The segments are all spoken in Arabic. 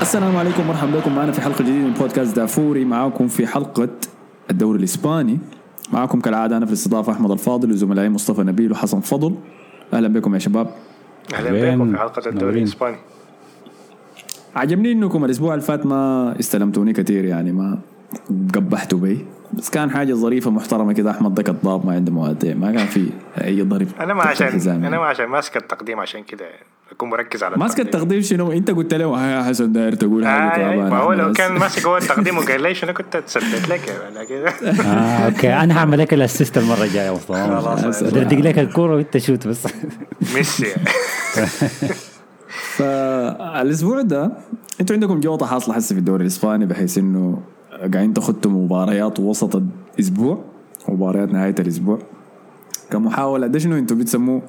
السلام عليكم مرحبا بكم معنا في حلقة جديدة من بودكاست دافوري. معاكم في حلقة الدوري الإسباني. معاكم كالعادة أنا في الاستضافة أحمد الفاضل وزملائي مصطفى نبيل وحسن فضل. أهلا بكم يا شباب. أهلا؟ بكم في حلقة الدوري. الإسباني عجبني إنكم الأسبوع اللي فات ما استلمتوني كثير يعني ما قبحتوا بي بس كان حاجة ظريفة محترمة كده أحمد ده كذاب ما عنده مواضيع ما كان في أي ضرب أنا ما عشان الحزام أنا. ما عشان ماسك التقديم عشان كده أكون مركز على ماسك التقديم شنو أنت قلت له "ها يا حسن داير تقول حاجة آه ما هو لو بس." كان ماسك هو التقديم وقال لي شنو كنت تثبت لك كده آه أوكي أنا هعمل لك ال assist المرة الجاية خلاص. بدردق لك الكورة وأنت shoot بس ميسي فالاسبوع ده أنتوا عندكم جوطه حاصله هسه في الدوري الإسباني بحيث إنه قاعدين تخطوا مباريات وسط الأسبوع مباريات نهاية الأسبوع. كمحاولة ده شنو أنتوا بتسموه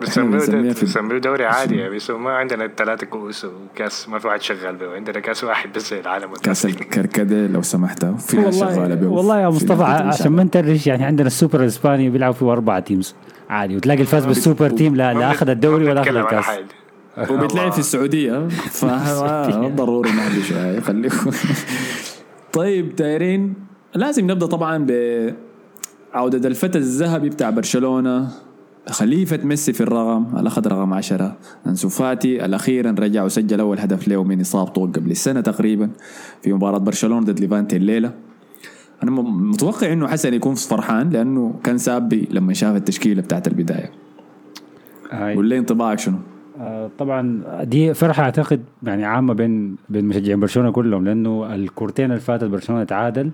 بيسموه بيسموه دوري عادي بيسموه ما عندنا الثلاثة كؤوس وكاس ما في واحد شغال به عندنا كاس واحد بس العالم. كاس الكركديه لو سمحت في والله به والله يا في مصطفى عشان ما نترش يعني عندنا السوبر الإسباني بيلعب فيه أربع تيمز عادي وتلاقي الفاز بالسوبر تيم لا لا أخذ الدوري ولا أخذ الكاس. وبيتلعب في السعودية. فضروري نهدي شوية خليكم. طيب دايرين لازم نبدأ طبعا بعوده الفتى الذهبي بتاع برشلونة. خليفة ميسي في الرقم اللي أخذ رقم عشرة أنسو فاتي الأخيرا رجع وسجل أول هدف له من إصابته قبل السنة تقريبا في مباراة برشلونة ضد ليفانتي الليلة أنا متوقع إنه حسن يكون فرحان لأنه كان سابي لما شاف التشكيلة بتاعت البداية هاي. واللي انطباعك شنو؟ آه، طبعا دي فرحة أعتقد يعني عامة بين بين مشجعين برشلونة كلهم لأنه الكورتين اللي فاتت برشلونة تعادل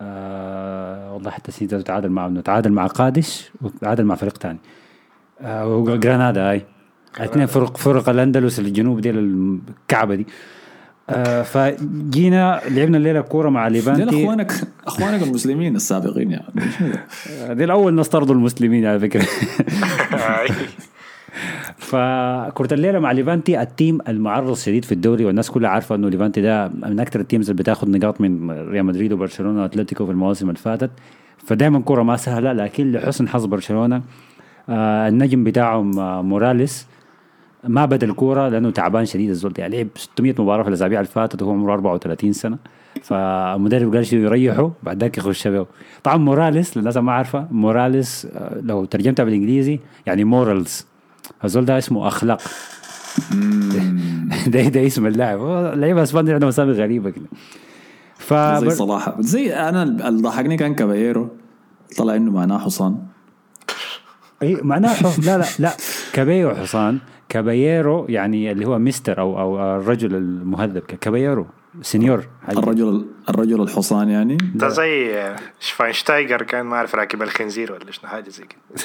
آه والله حتى نسيت تعادل مع إنه تعادل مع قادش وتعادل مع فريق ثاني آه وجرانادا هاي. اثنين فرق فرق الأندلس الجنوب دي الكعبة دي. آه فجينا لعبنا الليلة كورة مع ليفانتي. اخوانك أخوانك المسلمين السابقين يعني. آه، دي الأول ناس طردوا المسلمين على فكرة. فكرة الليلة مع ليفانتي ال team المعرض شديد في الدوري والناس كلها عارفة إنه ليفانتي ده من أكثر ال teams اللي بتاخذ نقاط من ريال مدريد وبرشلونة وأتلتيكو في المواسم اللي فاتت. فدائما كرة ما سهلة لكن لحسن حظ برشلونة آه النجم بتاعهم آه موراليس ما بدا الكورة لأنه تعبان شديد الزول. يعني لعب 600 مباراة في الأسابيع اللي فاتت وهو عمره 34 سنة. فالمدرب قال شو يريحه بعد ذاك يخش به طبعا موراليس للناس ما عارفة موراليس آه، لو ترجمتها بالإنجليزي يعني مورالز الزول ده اسمه أخلاق. ده ده اسم اللاعب. لعيبه اسبانيا عندهم اسامي غريبة كده. ف زي صلاح. زي أنا اللي ضحكني كان كابايرو طلع إنه معناه حصان. اي معناه حص... لا لا لا. caballo حصان. كابايرو يعني اللي هو مستر أو أو الرجل المهذب. كابايرو señor. حاجة. الرجل الرجل الحصان يعني. ده زي شفاينشتايجر كان ما اعرف راكب الخنزير ولا شنو حاجة زي كده.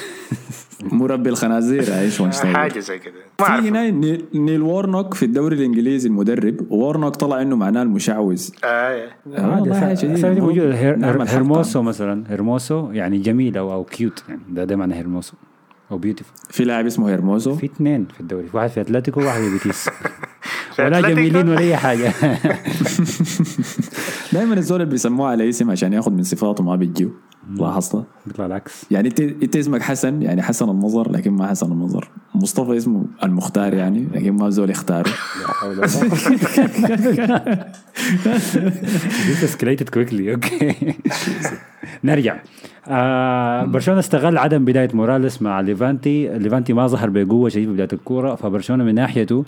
مربي الخنازير إيش حاجة زي كده. في هنا نيل, وورنوك في الدوري الإنجليزي المدرب. وورنوك طلع إنه معناه المشعوذ آه آه، عادي. نعمل هير... حلقة. هيرموسو مثلا. هيرموسو يعني جميل أو أو cute يعني. ده ده معنى هيرموسو. أو beautiful في لاعب اسمه هيرموزو في اثنين في الدوري. في واحد في أتلتيكو وواحد في بيتيس. ولا؟ جميلين ولا أي حاجة. دائما الزول اللي بيسموه على اسم عشان ياخذ من صفاته ما بيجيو. لاحظت بيطلع العكس. يعني انت انت اسمك حسن يعني حسن النظر لكن ما حسن النظر. مصطفى اسمه المختار يعني لكن ما زول يختاره. This escalated quickly okay نرجع. آه برشلونة استغل عدم بداية موراليس مع ليفانتي. ليفانتي ما ظهر بقوة شديد في بداية الكورة فبرشلونة من ناحيته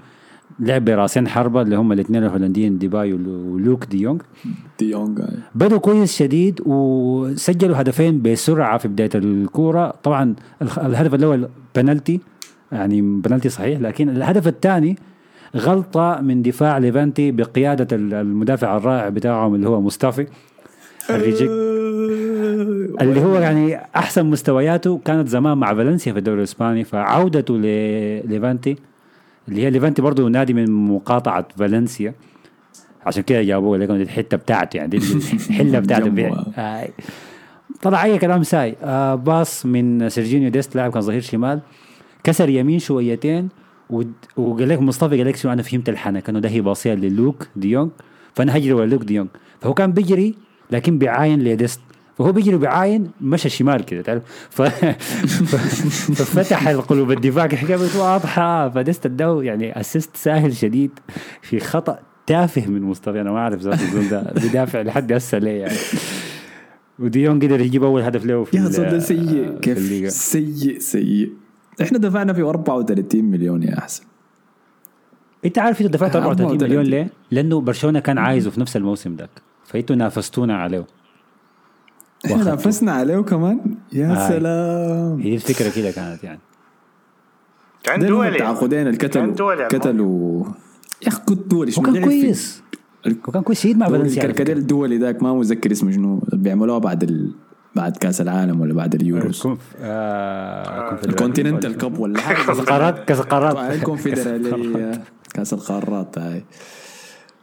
لعب براسين حربة اللي هم الاثنين الهولنديين ديباي ولوك دي يونغ دي يونغ بدوا كويس شديد وسجلوا هدفين بسرعة في بداية الكورة. طبعا الهدف الأول بنالتي يعني بنالتي صحيح لكن الهدف الثاني غلطة من دفاع ليفانتي بقيادة ال- المدافع الرائع بتاعهم اللي هو مصطفي الريجيك اللي هو يعني أحسن مستوياته. كانت زمان مع فالنسيا في الدوري الإسباني فعودته لليفانتي اللي هي ليفانتي برضه نادي من مقاطعة فالنسيا. عشان كده جابوه لكم دي الحتة بتاعته يعني دي الحلة بتاعته آه. طلع أي كلام ساي. آه باص من سيرجينيو ديست لاعب كان ظهير شمال. كسر يمين شويتين وقال لك مصطفى قال لك شو أنا فهمت الحنك كانه ده هي باصية للوك ديونج. فأنا هجري ورا لوك ديونج. فهو كان بيجري لكن بيعاين لديست. فهو بيجري بيعاين مشى شمال كده تعرف ف... ففتح القلوب الدفاع كانت واضحة فديست اداه يعني assist ساهل شديد في خطأ تافه من مصطفى أنا ما أعرف ذات الزول ده بيدافع لحد هسه ليه يعني وديون قدر يجيب أول هدف له في يا ده سيء. كيف سيء سيء إحنا دفعنا في 34 مليون يا أحسن أنت عارف انت دفعت آه، 34 34. مليون ليه؟ لأنه برشلونة كان عايزه في نفس الموسم ذاك فإنتوا نافستونا عليه إحنا. نافسنا عليه كمان يا آه. سلام. هي دي الفكرة كده كانت يعني. كان دولي كان دولي كتلوا كتلوا يا أخي كنت دولي شنو وكان كويس. وكان كويس. شديد مع فالنسيا الكركديه. الدولي ذاك ما متذكر اسمه شنو. بيعملوها بعد ال... بعد كأس العالم ولا بعد اليوروز. الكونف- آه، كونفدرالية. ال continental cup ولا حاجة. كأس القارات كأس القارات. الكونفدراليه كأس القارات هاي.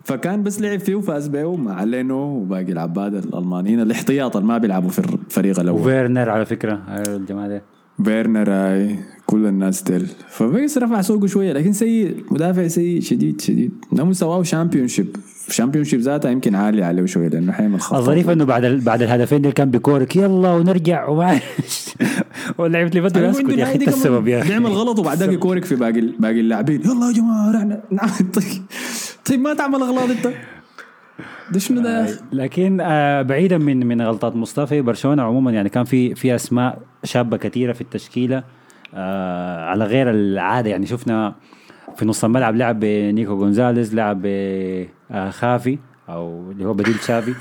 فكان بس لعب فيه وفاز به مع لينو وباقي العباد الألمانيين. الاحتياط اللي ما بيلعبوا في الفريق الأول. وفيرنر على فكرة هاي الجماعة دي. فيرنر هاي كل الناس ديل فبيس رفع سوقه شوية لكن سيء مدافع سيء شديد شديد. ده مستواه championship championship ذاتها يمكن عالي عليه شوية لأنه حيعمل خطه الظريف إنه بعد ال- بعد الهدفين دول كان بيكورك يلا ونرجع وما ولعبت لي أسكت يا أخي السبب يا أخي. بيعمل غلط وبعدك يكورك في باقي باقي اللاعبين. يلا يا جماعة رحنا. نعمل طيب ما تعمل أغلاط أنت؟ ده شنو ده لكن آه بعيدا من من غلطات مصطفى برشلونة عموما يعني كان في في أسماء شابة كثيرة في التشكيلة آه على غير العادة. يعني شفنا في نص الملعب لعب بنيكو جونزاليز لعب بخافي أو اللي هو بديل تشافي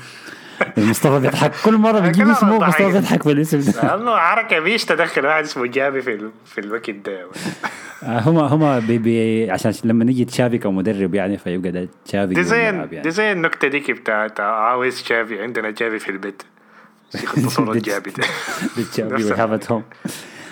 مصطفى بيضحك. كل مرة بيجيب كلام اسمه. مصطفى بيضحك بالاسم ده. لأنه حركة بيش تدخل واحد اسمه جابي في ال- في الوقت ده. آه، هم هم بي بي عشان لما نيجي تشافي كمدرب يعني فيبقى ده تشافي دي زي يعني. دي زي النكته ديك بتاعت عاوز جافي عندنا جافي في البيت. ياخد صورة جافي ده. بالتشافي نفس وهافتهم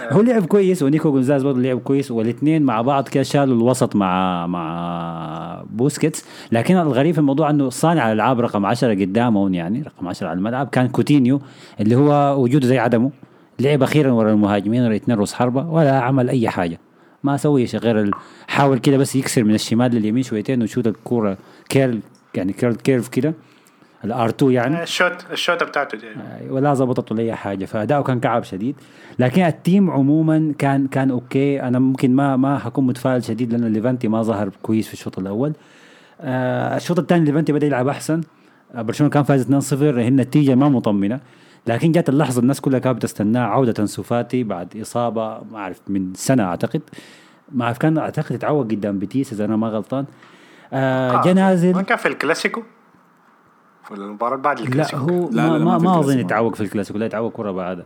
هو لعب كويس ونيكو جونزاليز برضه لعب كويس والاثنين مع بعض كده شالوا الوسط مع مع بوسكيتس. لكن الغريب في الموضوع إنه صانع الألعاب رقم 10 قدامهم يعني رقم 10 على الملعب كان كوتينيو اللي هو وجوده زي عدمه. لعب أخيرا ورا المهاجمين ورا اثنين رؤوس حربة ولا عمل أي حاجة. ما سوي شيء غير حاول كده بس يكسر من الشمال لليمين شويتين ويشوت الكورة curl يعني curl curve كده. ال R 2 يعني؟ الشوت الشوطه بتاعته دي. ولا زبطت ولا اي حاجة. فأداؤه كان كعب شديد. لكن ال team عموما كان كان okay. أنا ممكن ما ما حكون متفائل شديد لأنه ليفانتي ما ظهر كويس في الشوط الأول. آه الشوط الثاني ليفانتي بدأ يلعب أحسن. آه برشلونة كان فاز 2-0 هي النتيجة ما مطمنة. لكن جات اللحظة الناس كلها كانت بتستناه. عودة انسو فاتي بعد إصابة ما أعرف من سنة أعتقد. ما أعرف كان أعتقد يتعوق قدام بيتيس إذا أنا ما غلطان. آه جا نازل ما كان في الكلاسيكو؟ ولا المباراة بعد لا الكلاسيكو؟ هو لا، ما لا، ما, ما أظن. يتعوق في الكلاسيكو لا يتعوق كرة بعدها.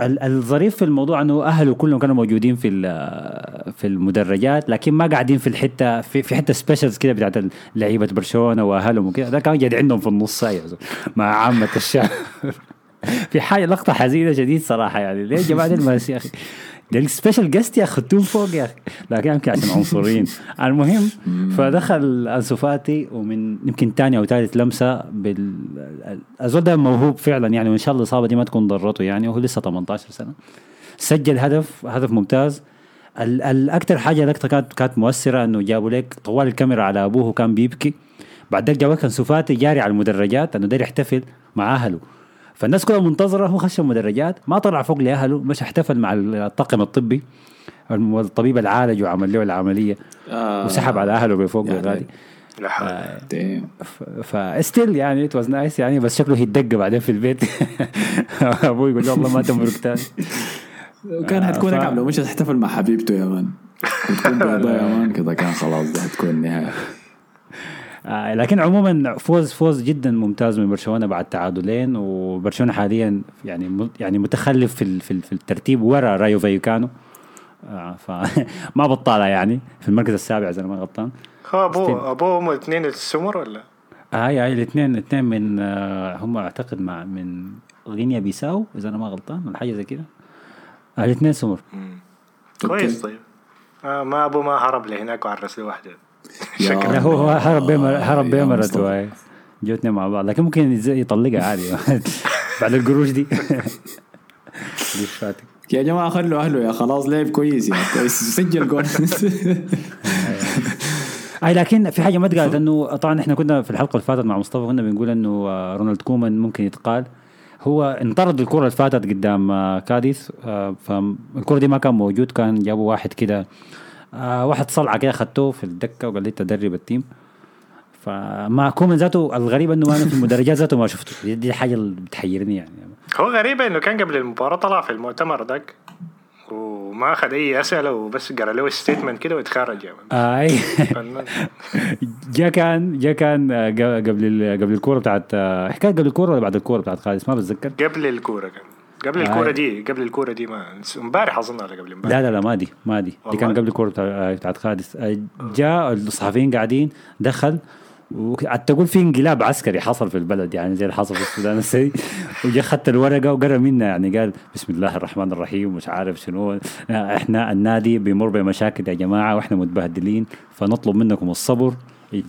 ال- الظريف في الموضوع إنه أهله كلهم كانوا موجودين في ال- في المدرجات لكن ما قاعدين في الحتة في, في حتة specials كده بتاعت لعيبة برشلونة وأهلهم وكده. ده كان قاعد عندهم في النص مع عامة الشعب. في حاجة لقطة حزينة شديد صراحة يعني. ليه يا جماعة؟ يا أخي؟ ده ال special guest يا أخي خدتوهم فوق يا أخي. لكن يمكن عشان عنصريين. المهم فدخل انسو فاتي ومن يمكن ثاني أو ثالث لمسة بال الزول ده موهوب فعلا يعني وإن شاء الله الاصابه دي ما تكون ضرته يعني وهو لسه 18 سنة. سجل هدف هدف ممتاز. ال- الاكثر حاجة لقطه كانت كانت مؤثرة إنه جابوا لك طوال الكاميرا على أبوه وكان بيبكي. بعد ذاك جابوا كان سوفاتي جاري على المدرجات إنه داير يحتفل مع أهله. فالناس كلها منتظرة هو خش المدرجات ما طلع فوق لأهله مش احتفل مع الطاقم الطبي الطبيب العالج وعمل له العملية آه. وسحب على أهله بفوق غالي لا Damn. ف still يعني it was nice يعني بس شكله هيتدق بعدين في البيت. أبوي يقول له والله ما تمرق تاني. وكان حتكون ف- اكعب لو مش تحتفل مع حبيبته يا مان. وتكون بيضاء يا مان كده كان خلاص ده حتكون النهاية. آه لكن عموما فوز فوز جدا ممتاز من برشلونة بعد تعادلين وبرشلونة حاليا يعني يعني متخلف في في ال- في الترتيب ورا رايو فايكانو آه فما بطالة يعني في المركز السابع إذا أنا ما غلطان. ابوه أبوه هم الاثنين السمر ولا؟ هاي هاي الاثنين الاثنين من آه هم أعتقد مع من غينيا بيساو إذا أنا ما غلطان ولا حاجة زي كده. آه الاثنين سمر. كويس طيب. آه ما أبوه ما هرب لهناك وعرس له واحدة لا هو هرب بيمر هرب بيمرته مصطفى. هاي جو اثنين مع بعض. لكن ممكن يطلقها عادي. بعد القروش دي. يا جماعة خلوا أهله يا خلاص لعب كويس يا. كويس. سجل جول. أي لكن في حاجة ما اتقالت إنه طبعا إحنا كنا في الحلقة اللي فاتت مع مصطفى كنا بنقول إنه آه، رونالد كومان ممكن يتقال. هو انطرد الكرة اللي فاتت قدام آه، كاديس آه، فالكرة دي ما كان موجود كان جابوا واحد كده. آه، واحد صلعه كده خدته في الدكة وقال لي تدرب ال team. فما كومان ذاته الغريب إنه أنا في المدرجات ذاته ما شفته. دي, دي الحاجة اللي بتحيرني يعني. هو غريبة إنه كان قبل المباراة طلع في المؤتمر ذاك وما أخذ أي أسئلة وبس قرأ له statement كده وتخرج يعني. أي. فنان. جا كان جا كان آه، قبل قبل الكورة بتاعت آه، حكاية قبل الكورة ولا بعد الكورة بتاعت خالد؟ ما بتذكر. قبل الكورة كان. قبل آه. الكورة دي قبل الكورة دي ما امبارح أظن ولا قبل امبارح؟ لا لا لا ما دي ما دي. دي؟ كان قبل الكورة بتاع بتاعت خالد. آه، جاء الصحفيين قاعدين دخل وقعدت تقول في انقلاب عسكري حصل في البلد يعني زي اللي حصل في السودان السي وجا خدت الورقة وقرأ منها يعني قال بسم الله الرحمن الرحيم مش عارف شنو. إحنا النادي بيمر بمشاكل يا جماعة وإحنا متبهدلين فنطلب منكم الصبر.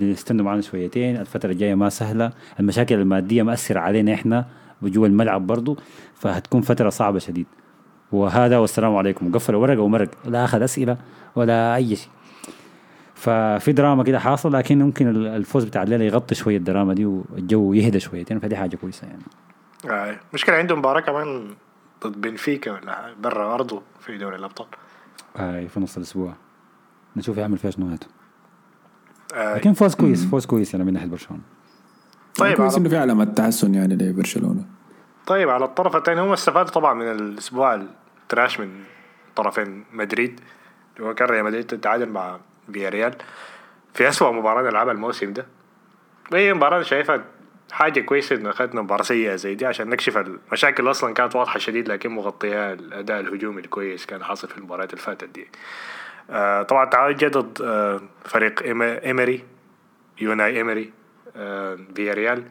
استنوا معنا شويتين الفترة الجاية ما سهلة المشاكل المادية مأثرة علينا إحنا. وجوا الملعب برضو فهتكون فترة صعبة شديد. وهذا والسلام عليكم. وقفل ورقة ومرق لا أخذ أسئلة ولا أي شيء. ففي دراما كده حاصل لكن ممكن الفوز بتاع الليلة يغطي شوية الدراما دي والجو يهدى شويتين فدي حاجة كويسة يعني. آه. مشكلة عنده مباراة كمان ضد بنفيكا ولا برا أرضه في دوري الأبطال. هاي في نص الأسبوع. نشوف يعمل فيها شنو آه. لكن فوز كويس فوز كويس يعني من ناحية برشلونة. طيب كويس على إنه في علامات تحسن يعني لبرشلونه طيب على الطرف الثاني هم استفادوا طبعا من الأسبوع التراش من طرفين مدريد اللي هو كان ريال مدريد تتعادل مع فياريال في أسوأ مباراة لعبها الموسم ده. وهي مباراة أنا شايفها حاجة كويسة إنه أخذنا مباراة سيئة زي دي عشان نكشف المشاكل أصلا كانت واضحة شديد لكن مغطيها الأداء الهجومي الكويس كان حاصل في المباريات اللي فاتت دي. آه طبعا التعادل جه ضد آه فريق إيمري أوناي إيمري. آه فياريال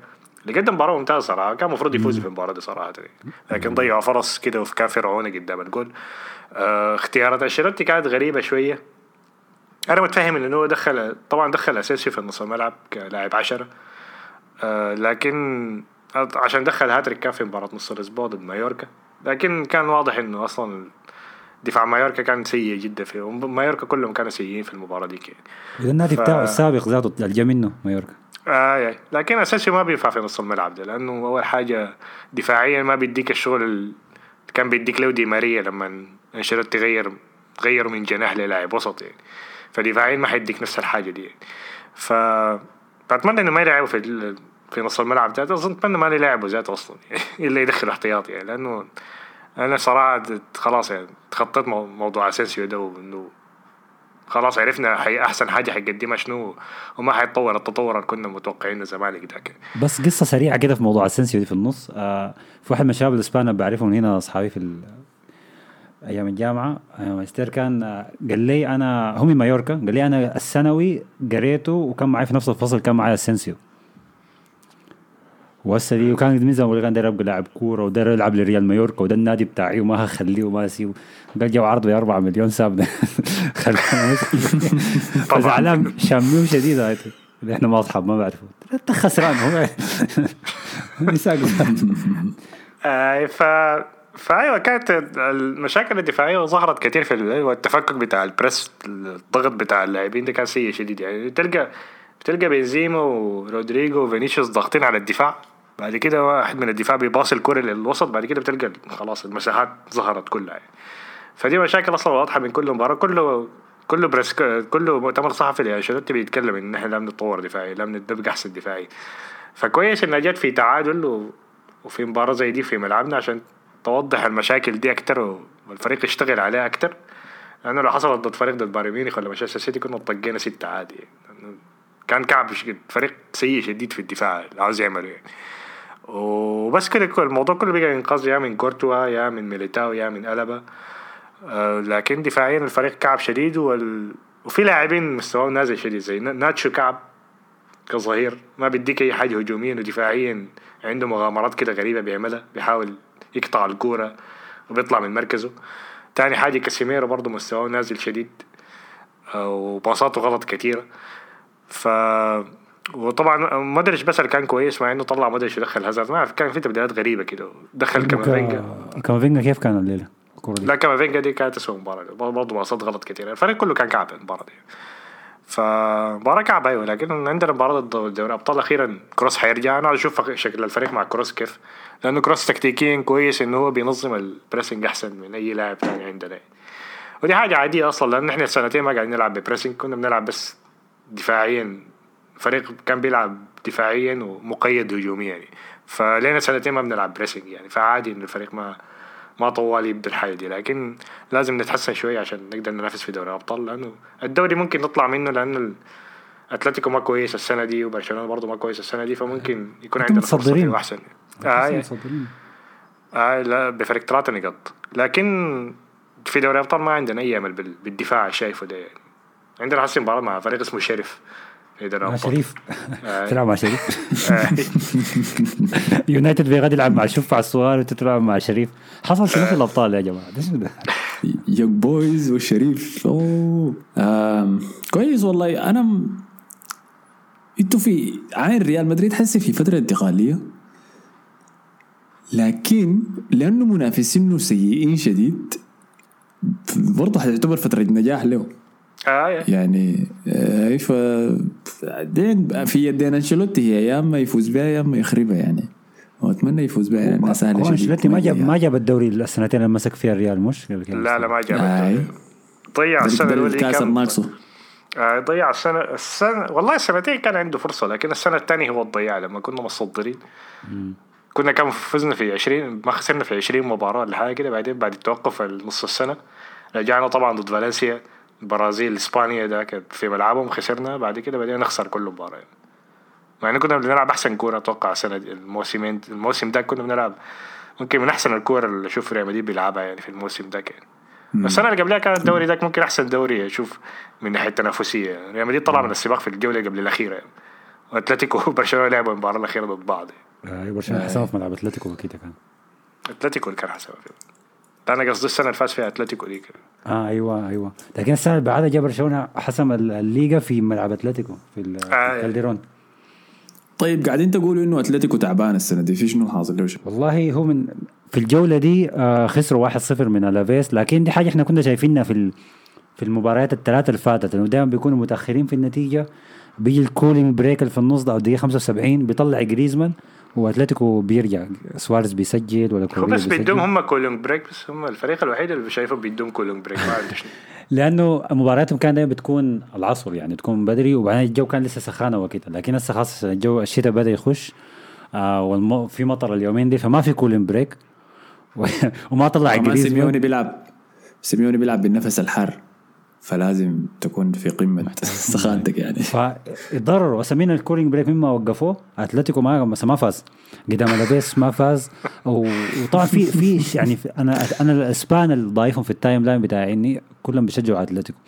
اللي قدم مباراة ممتازة صراحة. كان المفروض يفوز في المباراة دي صراحة. لكن ضيعوا فرص كده وكان فرعوني قدام الجول. آه اختيارات. أنشيلوتي كانت غريبة شوية. أنا متفهم انه هو دخل طبعا دخل أسينسيو في نص الملعب كلاعب عشرة. آه لكن عشان دخل هاتريك كان في مباراة نص الأسبوع ضد مايوركا. لكن كان واضح إنه أصلا دفاع مايوركا كان سيء جدا في مايوركا كلهم كانوا سيئين في المباراة دي يعني. النادي ف- بتاعه السابق ذاته الجا منه مايوركا. آه آه. لكن أسينسيو ما بينفع في نص الملعب ده لأنه أول حاجة دفاعيا ما بيديك الشغل اللي كان بيديك له دي ماريا لما أنشيلوتي غير غيره من جناح للاعب وسط يعني. فدفاعيا ما حيديك نفس الحاجة دي يعني. ف بتمنى إنه ما يلعبوا في ال- في نص الملعب ذاته. أظن أتمنى ما يلعبوا ذاته أصلا يعني إلا يدخل احتياطي يعني. لأنه أنا صراحة خلاص يعني تخطيت مو- موضوع أسينسيو ده وإنه خلاص عرفنا حي أحسن حاجة حيقدمها شنو وما حيتطور التطور اللي كنا متوقعينه زمان ذاك بس قصة سريعة كده في موضوع اسنسيو دي في النص. آه في واحد من الشباب الاسبان بعرفهم هنا أصحابي في أيام الجامعة أيام ماجستير كان آه، قال لي أنا هم مايوركا قال لي أنا الثانوي قريته وكان معي في نفس الفصل كان معي اسنسيو وهسه دي وكان من زمان كان داير ابقى لاعب كورة وداير يلعب لريال مايوركا وده النادي بتاعي وما هخليه وما اسيبه قال جو عرض ب 4 مليون سابنا فزعلان شاميهم شديد هايته إحنا ما أصحاب ما بعرفه. انت خسران هو. آه ف فأيوة كانت المشاكل الدفاعية ظهرت كثير في ال- والتفكك بتاع البريس الضغط بتاع اللاعبين ده كان سيء شديد. يعني تلقى بتلقى بنزيما ورودريجو وفينيسيوس ضاغطين على الدفاع بعد كده واحد من الدفاع بيباص الكرة للوسط بعد كده بتلقى خلاص المساحات ظهرت كلها يعني. فدي مشاكل أصلا واضحة من كل مباراة كله كله press كله مؤتمر صحفي لأنشيلوتي بيتكلم إن إحنا لازم نتطور دفاعي لازم نبقى أحسن دفاعي فكويس إنها جت في تعادل. وفي مباراة زي دي في ملعبنا عشان توضح المشاكل دي أكتر والفريق يشتغل عليها أكتر لأنه لو حصلت ضد فريق ضد بايرن ميونخ ولا مانشستر سيتي كنا طقينا ستة عادي يعني. كان كعب فريق سيء شديد في الدفاع عاوز يعمله يعني. وبس كده الموضوع كله بقى ينقذ يا من كورتوا يا من ميليتاو يا من ألابا آه، لكن دفاعيا الفريق كعب شديد وال... وفي لاعبين مستواهم نازل شديد زي نا- ناتشو كعب كظهير. ما بيديك أي حاجة هجوميا ودفاعيا عنده مغامرات كده غريبة بيعملها بيحاول يقطع الكورة وبيطلع من مركزه. تاني حاجة كاسيميرو برضه مستواه نازل شديد آه، وباصاته غلط كتيرة. ف وطبعا مودريتش بس اللي كان كويس مع إنه طلع مودريتش ودخل هازارد ما أعرف، كان في تبديلات غريبة كده. دخل كامافينجا. كامافينجا كيف كان الليلة؟ الكوره دي؟ لا كامافينجا دي كانت تسوى مباراة. برضه باصات غلط كثير الفريق كله كان كعب المباراة دي. فمباراة كعب أيوه. لكن عندنا مباراة ضد دوري ابطال أخيرا كروس حيرجع. أنا أشوف شكل الفريق مع كروس كيف. لأنه كروس تكتيكيا كويس إنه هو بينظم ال pressing أحسن من أي لاعب ثاني عندنا. ودي حاجة عادية أصلا لأن إحنا السنتين ما قاعدين نلعب ب pressing كنا بنلعب بس دفاعيا فريق كان بيلعب دفاعيا ومقيد هجوميا يعني. فلينا سنتين ما بنلعب بريسنج يعني فعادي إن الفريق ما ما طوال يبدا الحاجة دي. لكن لازم نتحسن شوية عشان نقدر ننافس في دوري الأبطال لأنه الدوري ممكن نطلع منه لأنه أتلتيكو ما كويس السنة دي وبرشلونة برضه ما كويس السنة دي فممكن يكون عندنا متصدرين. أحسن. آه آه, مصدرين. آه لا بفرق ثلاثة نقاط لكن في دوري الأبطال ما عندنا أي أمل بال- بالدفاع شايفه ده يعني. عندنا حسن مباراة مع فريق اسمه شريف. مع شريف؟ آه. تلعب مع شريف؟ آه. يونايتد بيغادي يلعب مع الشفع الصغار وانت تلعب مع شريف. حصل شنو في الأبطال يا جماعة؟ ده شنو ده؟ يوك بويز والشريف اوه. كويس والله. أنا م... إنتوا في عين ريال مدريد حسي في فترة انتقالية. لكن لأنه منافسينه سيئين شديد برضه حتعتبر فترة نجاح له. آه. يعني آه، ف دين في يدين أنشيلوتي هي يا أما يفوز بها يا أما يخربها يعني وأتمنى يفوز بها لانها سهله شديد أنشيلوتي ما جاب يعني. ما جاب الدوري السنتين اللي مسك فيها الريال مش لا لا ما جاب آي. الدوري. ضيع السنة الاولى الكاس كان الناقصه آه، ضيع السنة السنة والله السنتين كان عنده فرصة لكن السنة الثانية هو الضياع لما كنا متصدرين كنا كان فزنا في 20 ما خسرنا في 20 مباراة ولا حاجة كده بعدين بعد التوقف نص السنة رجعنا طبعا ضد فالنسيا البرازيل إسبانيا ده كان في ملعبهم خسرنا. بعد كده بعدين نخسر كل مباراة. مع إنه كنا بنلعب أحسن كورة أتوقع السنة دي الموسمين الموسم ده كنا بنلعب ممكن من أحسن الكورة اللي أشوف ريال مدريد بيلعبها يعني في الموسم ده كان. السنة اللي قبلها كان الدوري ده ممكن أحسن دوري أشوف من ناحية التنافسيه ريال مدريد طلع من السباق في الجولة قبل الأخيرة. يعني. وأتلتيكو وبرشلونة لعبوا المباراه الأخيرة ضد بعض. آه، برشلونة حسبها في ملعب أتلتيكو أكيد كان. أتلتيكو اللي كان فيه ده أنا قصدي السنة اللي فاز فيها أتلتيكو دي كده. آه أيوه أيوه لكن السنة اللي بعدها جاب برشلونة حسم ال- الليغا في ملعب أتلتيكو في آه. الكالديرون طيب قاعدين تقولوا إنه أتلتيكو تعبان السنة دي في شنو حاصل له؟ والله هو من في الجولة دي آه خسروا 1-0 من ألافيس لكن دي حاجة إحنا كنا شايفينها في ال- في المباريات الثلاثة اللي فاتت إنه دائما بيكونوا متأخرين في النتيجة بيجي ال cooling break اللي في النص ده أو الدقيقة 75 بيطلع جريزمان وأتلتيكو بيرجع. سواريز بيسجل ولا هو بس بيدوم هم cooling break بس هم الفريق الوحيد اللي شايفه بيدوم cooling break ما لأنه مبارياتهم كان دايما بتكون العصر يعني تكون بدري وبعدين الجو كان لسه سخانه وكده لكن هسه خلاص الجو الشتاء بدأ يخش آه والمو في مطر اليومين دي فما في cooling break. وما طلع جريزمان. سيميوني بيلعب سيميوني بيلعب بالنفس الحار. فلازم تكون في قمة سخانتك يعني. فاتضرروا اسامينا ال cooling break مما وقفوه. أتلتيكو ما ما فاز. قدام ألافيس ما فاز. وطبعا في في يعني في أنا أنا الإسبان اللي ضايفهم في ال timeline بتاعي اني كلهم بيشجعوا أتلتيكو.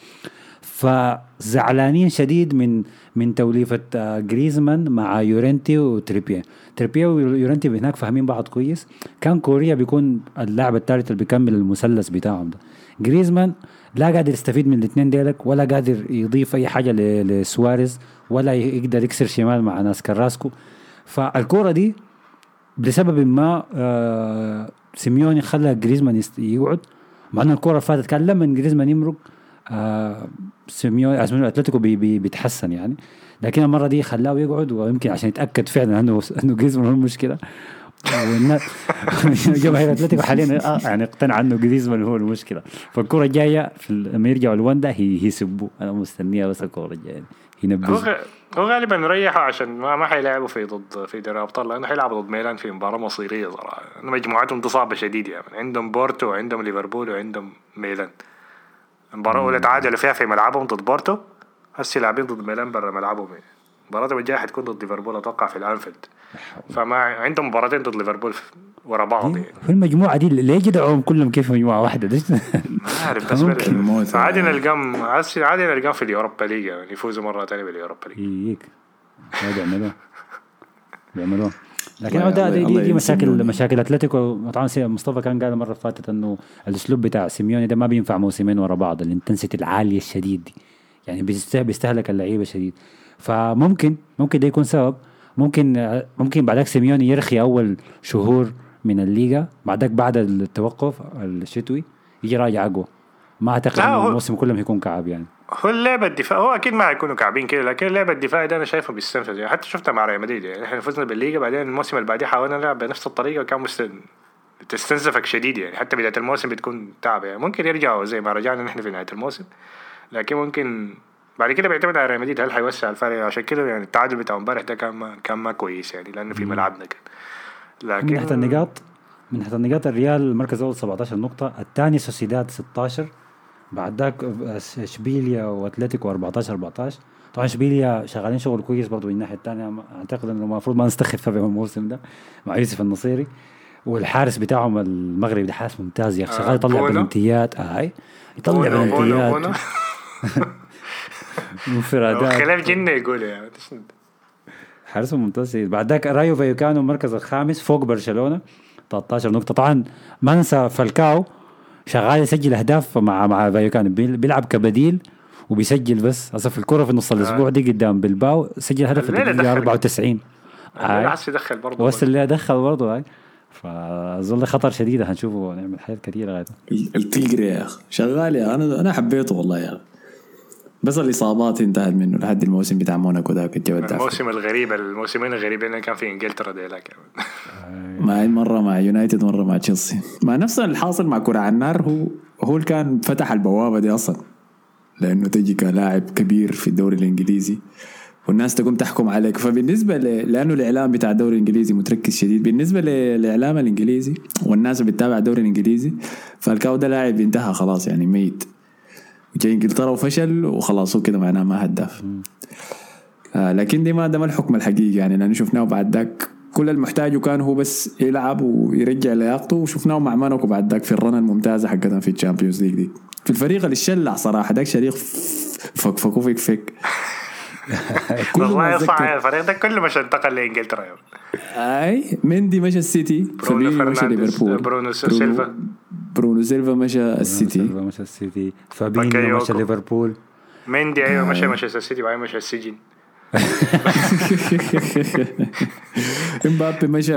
فزعلانين شديد من من توليفة آه، جريزمان مع يورنتي وتريبيير تريبيير ويورنتي هناك فاهمين بعض كويس. كان كوريا بيكون اللاعب الثالث اللي بيكمل المثلث بتاعهم ده. جريزمان لا قادر يستفيد من الاثنين ديلك ولا قادر يضيف أي حاجة لسواريز ولا يقدر يكسر شمال مع ناس كاراسكو. فالكورة دي لسبب ما آه سيميوني خلى جريزمان يقعد. مع إن الكورة فاتت كان لما جريزمان يمرق آه سيميوني اسمه أتلتيكو بي بي بيتحسن يعني. لكن المرة دي خلاه يقعد ويمكن عشان يتأكد فعلا انه إنه جريزمان هو المشكلة. جماهير أتلتيكو حاليا آه، يعني اقتنع إنه جريزمان هو المشكلة. فالكرة الجايه في لما يرجعوا الوندا هي يسبوا أنا مستنيها بس الكرة الجايه هو ينبذوا هو غالبا ريحوا عشان ما ما حيلعبوا في ضد في دوري الأبطال لأنه حيلعبوا ضد ميلان في مباراة مصيرية صراحة. مجموعتهم دي صعبه شديد يعني. عندهم بورتو وعندهم ليفربول وعندهم ميلان. المباراه الاولى تعادلوا فيها في ملعبهم ضد بورتو. هسه لاعبين ضد ميلان برا ملعبهم. المباراة الجاية حتكون ضد ليفربول أتوقع في الأنفيلد. فما عندهم مباراتين ضد ليفربول ورا بعض يعني. في المجموعة دي ليه جدعوهم كلهم كيف مجموعة واحدة؟ ليش؟ ما عارف بس. عادي نلقاهم عادي نلقاهم في ال Europa League يعني يفوزوا مرة ثانية بال Europa League. يجيك ما بيعملوها بيعملوها لكن ده دي, دي, دي مشاكل. مشاكل أتلتيكو. طبعا مصطفى كان قال المره اللي فاتت إنه الأسلوب بتاع سيميوني ده ما بينفع موسمين ورا بعض ال intensity العالية الشديد دي. يعني بيسته- بيستهلك اللعيبة شديد. فممكن ممكن ده يكون سبب. ممكن ممكن بعدك سيميوني يرخي أول شهور من الليغا بعدك بعد التوقف الشتوي يجي راجع أقوى. ما أعتقد إنه الموسم كلهم هيكون كعب يعني. هو اللعبة الدفاع هو أكيد ما حيكونوا كعبين كده لكن اللعبة الدفاعي ده أنا شايفه بيستنفذ يعني. حتى شفتها مع ريال مدريد يعني. إحنا فزنا بالليغا بعدين الموسم اللي بعديه حاولنا نلعب بنفس الطريقة وكان مست... تستنزفك شديد يعني. حتى بداية الموسم بتكون تعب يعني. ممكن يرجعوا زي ما رجعنا نحن في نهاية الموسم لكن ممكن بعد كده بيعتمد على ريال مدريد. هل حيوسع الفرق؟ عشان كده يعني التعادل بتاع امبارح ده كان ما كان ما كويس يعني لأنه في ملعبنا كان. لكن من ناحية النقاط من ناحية النقاط الريال المركز الأول 17 نقطة الثاني سوسيداد 16 بعد ذاك إشبيليا وأتلتيكو 14 14 طبعا إشبيليا شغالين شغل كويس برضه من الناحيه الثانية أعتقد إنه المفروض ما نستخف فيهم الموسم ده مع يوسف النصيري. والحارس بتاعهم المغربي ده حارس ممتاز يا أخي آه، شغال يطلع. بلنتيات. أي يطلع بونو بونو بلنتيات. بونو انفرادات خلاف جنة يقول يعني حارس ممتاز بعد ذاك رايو فايوكانو المركز الخامس فوق برشلونة. 13 نقطة. طبعا ما ننسى فالكاو شغال يسجل أهداف مع مع فايوكانو بيل- بيلعب كبديل وبيسجل بس. أصلا في الكرة في نص الأسبوع دي قدام بلباو سجل هدف في الدقيقه دخل. 94 أنا هاي. حاسس يدخل برضه. وسط اللي دخل برضه هاي فأظن خطر شديد. هنشوفه. نعمل حاجات كثيرة غايته التلقري يا أخي شغال يا أنا أنا حبيته والله يا أخي. بس الإصابات انتهت منه لحد الموسم بتاع موناكو ذاك الجو الموسم الغريب الموسمين الغريبين اللي كان في إنجلترا ديلاك مع مرة مع يونايتد مرة مع تشيلسي. مع نفس الحاصل مع كرة على النار هو هو اللي كان فتح البوابة دي أصلا. لأنه تجي كلاعب كبير في الدوري الإنجليزي والناس تقوم تحكم عليك. فبالنسبة ل... لأنه الإعلام بتاع الدوري الإنجليزي متركز شديد. بالنسبة للإعلام الإنجليزي والناس اللي بتتابع الدوري الإنجليزي فالكاو ده لاعب انتهى خلاص يعني ميت. وجاي إنجلترا وفشل وخلاص هو كده معناه ما هداف. آه لكن دي ما ده ما الحكم الحقيقي يعني. لأنه شفناه بعد ذاك كل المحتاجه كان هو بس يلعب ويرجع لياقته وشفناه مع موناكو بعد ذاك في ال run الممتازة حقتهم في ال Champions League دي. في الفريق اللي شلع صراحة ذاك شريك فكفكوا فيك. فيك كل ما والله صح الفريق ده كله مش انتقل لإنجلترا. أي مندي مشى السيتي برونو فابينيو مشى فرنانديز، ليفربول. برونو سيلفا. برونو سيلفا مشى السيتي سيلفا مشى السيتي فابينيو. مشى ليفربول مندي أيوه مشى مانشستر سيتي بعدين مشى السجن امبابي مشى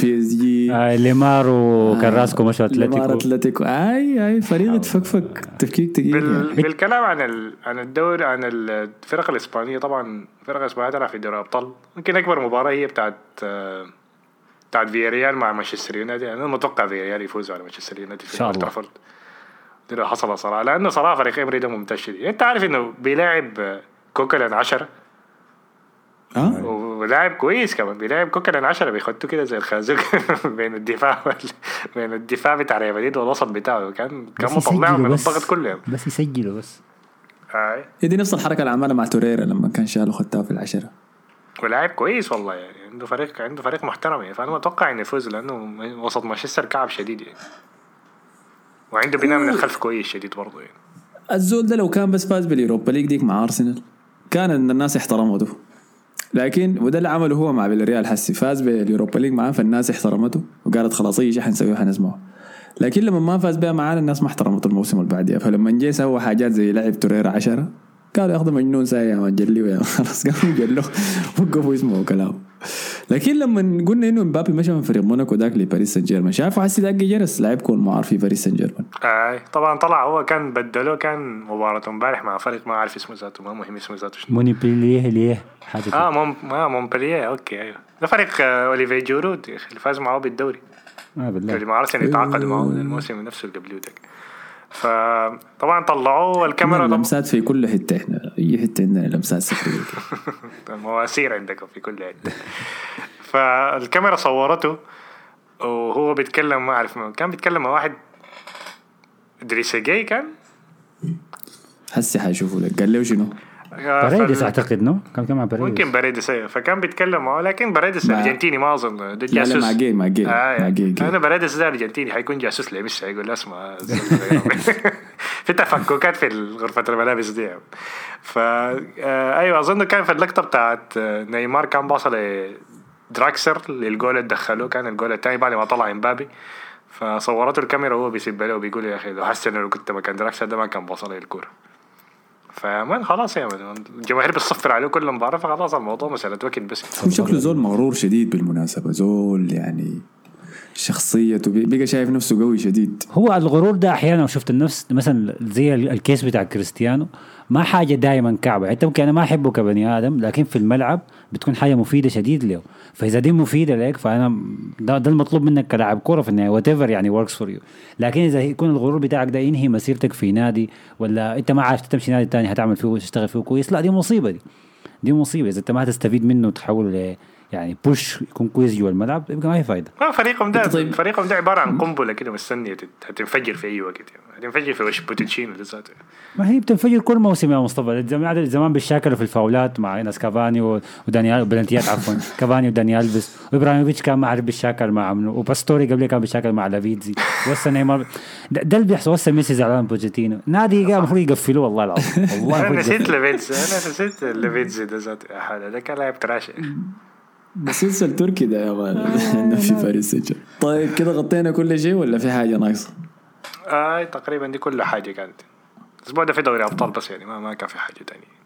PSG ليمار وكراسكو مشى ليمار اتلتيكو اتلتيكو اي اي فريق اتفكفك تفكيك تقيل بال... يعني. بالكلام عن ال... عن الدوري عن الفرق الاسبانيه طبعا الفرق الاسبانيه تلعب في دوري الابطال ممكن اكبر مباراه هي بتاعت بتاعت فياريال مع مانشستر يونايتد أنا متوقع فياريال يفوز على مانشستر يونايتد إن شاء الله. ترافورد دي لو حصل صراحة لأنه صراحة فريق امري ده ممتاز شديد انت عارف انه بيلاعب كوكلان 10 ها ولاعب كويس كمان بيلعب كوكلان 10 بيخطوا كده زي الخازوق بين الدفاع وال... بين الدفاع بتاع ريال مدريد والوسط بتاعه كان كان مطلعهم من. الضغط كله يعني. بس يسجلوا بس آه. هي دي نفس الحركه اللي عملها مع توريرا لما كان شالوا خدتها في العشره ولاعب كويس والله يعني عنده فريق عنده فريق محترم يعني. فأنا متوقع انه يفوز لأنه وسط مانشستر كعب شديد يعني. وعنده بناء من الخلف كويس شديد برضه يعني. الزول ده لو كان بس فاز بال Europa League ديك مع أرسنال كان إن الناس احترمته. لكن وده اللي عمله هو مع فياريال حسي. فاز بال Europa League معاه فالناس احترمته وقالت خلاص اي شيء حنسويه حنسمعه. لكن لما ما فاز بها معانا الناس ما احترمته الموسم اللي بعديها. فلما جه سوى حاجات زي لعب توريرا عشرة قالوا ياخذوا مجنون ساي يا مان جليه يا مان. خلاص قاموا جلوه وقفوا يسمعوا كلامه لكن لما قلنا انه مبابي مشى من فريق موناكو ذاك لباريس سان جيرمان شافوا حسي داك جرس لاعب كون معار في باريس سان جيرمان آه. طبعا طلع هو كان بدلوه كان مباراة امبارح مع فريق ما عارف اسمه ذاته ما مهم اسمه ذاته شنو مونيبيليه ليه حاجة. آه مون آه مونبلييه أوكي أيوه ده فريق اوليفي جورود يا أخي اللي فاز معاه بالدوري آه بالله اللي مع ارسنال يتعاقدوا معاه الموسم نفسه اللي قبله فطبعا طلعوه الكاميرا لمسات في كل حتة إحنا أي حتة عندنا لمسات سحريه كده. مواسير عندكم في كل حتة فالكاميرا صورته وهو بيتكلم ما أعرف. كان بيتكلم مع واحد إدريس جاي كان حسي حيشوفوا لك قال له شنو؟ آه، بريدس فال- أعتقد نو؟ كان كان مع بريدس ممكن بريدس أيوه. فكان بيتكلم معه لكن بريدس مع- أرجنتيني ما أظن. ده لا لا جاسوس. مع جاي مع جاي آه مع جاي أنا جاي بريدس ده أرجنتيني حيكون جاسوس لميسي هيقول له أسمع. في تفككات في غرفة الملابس دي. ف آه، أيوه أظن كان في اللقطة بتاعت نيمار كان باصل دراكسلر للجول اللي دخلوه كان الجول الثاني بعد ما طلع إمبابي. فصورته الكاميرا وهو بيسب له وبيقول يا أخي لو حسن لو كنت مكان دراكسلر ده ما كان باصل لي الكورة. ف man خلاص يا man الجماهير بتصفر عليه كل مباراة فخلاص الموضوع مسألة وقت بس. شكله زول مغرور شديد بالمناسبة زول يعني شخصيته بقى شايف نفسه قوي شديد. هو الغرور ده أحيانا شفت النفس مثلا زي ال- ال case بتاع كريستيانو ما حاجة دائما كعبة. انت ممكن أنا ما أحبه كبني آدم لكن في الملعب بتكون حاجة مفيدة شديد له. فإذا دي مفيدة لك فأنا ده, ده المطلوب منك كلاعب كورة في النهاية. what يعني works for you لكن إذا يكون الغرور بتاعك ده ينهي مسيرتك في نادي ولا أنت ما عارف تمشي نادي تاني هتعمل فيه وتشتغل فيه كويس لا دي مصيبة دي. دي مصيبة. إذا أنت ما تستفيد منه وتحوله يعني push يكون كويس جوا الملعب يبقى ما هي فايدة. ما فريقهم ده طيب. فريقهم ده عبارة عن قنبلة كده مستنية هتنفجر في أي وقت يعني. هتنفجر في وش بوتشيتينو ده ذاته ما هي بتنفجر كل موسم يا مصطفى. زمان زمان بيشاكلوا في الفاولات مع ناس كافاني ودانيال بلنتيات عفوا. كافاني ودانيال الفيس وإبراهيموفيتش كان ما عارف بيشاكل مع منو. وباستوري قبل كان بيشاكل مع لافيتزي. وهسه نيمار ده, اللي بيحصل. هسه ميسي زعلان من بوتشيتينو نادي قام المفروض يقفلوه والله العظيم. والله أنا نسيت. ليفيتزي أنا نسيت ليفيتزي ده ذاته ده كان لاعب trash مسلسل تركي ده يا مان عندنا في باريس سان. طيب كده غطينا كل شيء ولا في حاجة ناقصة؟ آه تقريبا دي كل حاجة كانت الأسبوع ده في دوري أبطال بس يعني ما ما كان في حاجة تانية.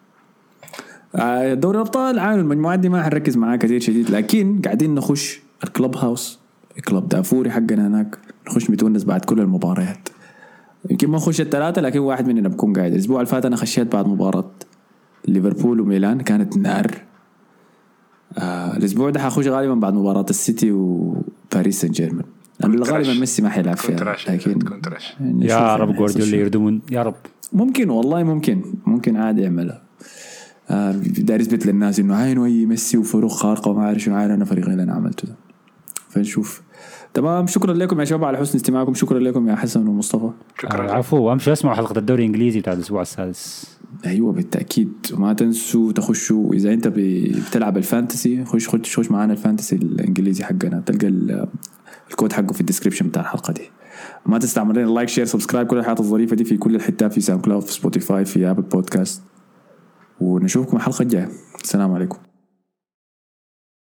آه، دوري الابطال عامل المجموعات دي ما حنركز معاه كثير شديد لكن قاعدين نخش الكلب هاوس. الكلب دافوري حقنا هناك. نخش بتونس بعد كل المباريات. يمكن ما نخش الثلاثة لكن واحد مننا بكون قاعد. الأسبوع اللي فات أنا خشيت بعد مباراة ليفربول وميلان كانت نار. آه الأسبوع ده حخش غالبا بعد مباراة السيتي وباريس سان جيرمان غالبا. ميسي ما حيلعب فيها لكن نشوف يا رب يعني جوارديولا. يردمون. يا رب. ممكن والله ممكن. ممكن عادي يعملها. آه داير يثبت للناس إنه عاينوا اي ميسي وفروق خارقة وما عارف شنو. عاين أنا فريقي اللي أنا عملته ده. فنشوف. تمام شكرا لكم يا شباب على حسن استماعكم شكرا لكم يا حسن ومصطفى. شكرا. آه، عفو وامشوا أسمعوا حلقة الدوري الإنجليزي بتاع الأسبوع السادس. أيوه بالتأكيد. وما تنسوا تخشوا إذا أنت بتلعب ال fantasy خش خش خش معانا ال fantasy الإنجليزي حقنا. تلقى ال- الكود حقه في ال description بتاع الحلقة دي. ما تنسى تعمل لنا like share subscribe كل الحاجات الظريفة دي في كل الحتات في SoundCloud في Spotify في Apple Podcast ونشوفكم الحلقة الجاية. السلام عليكم.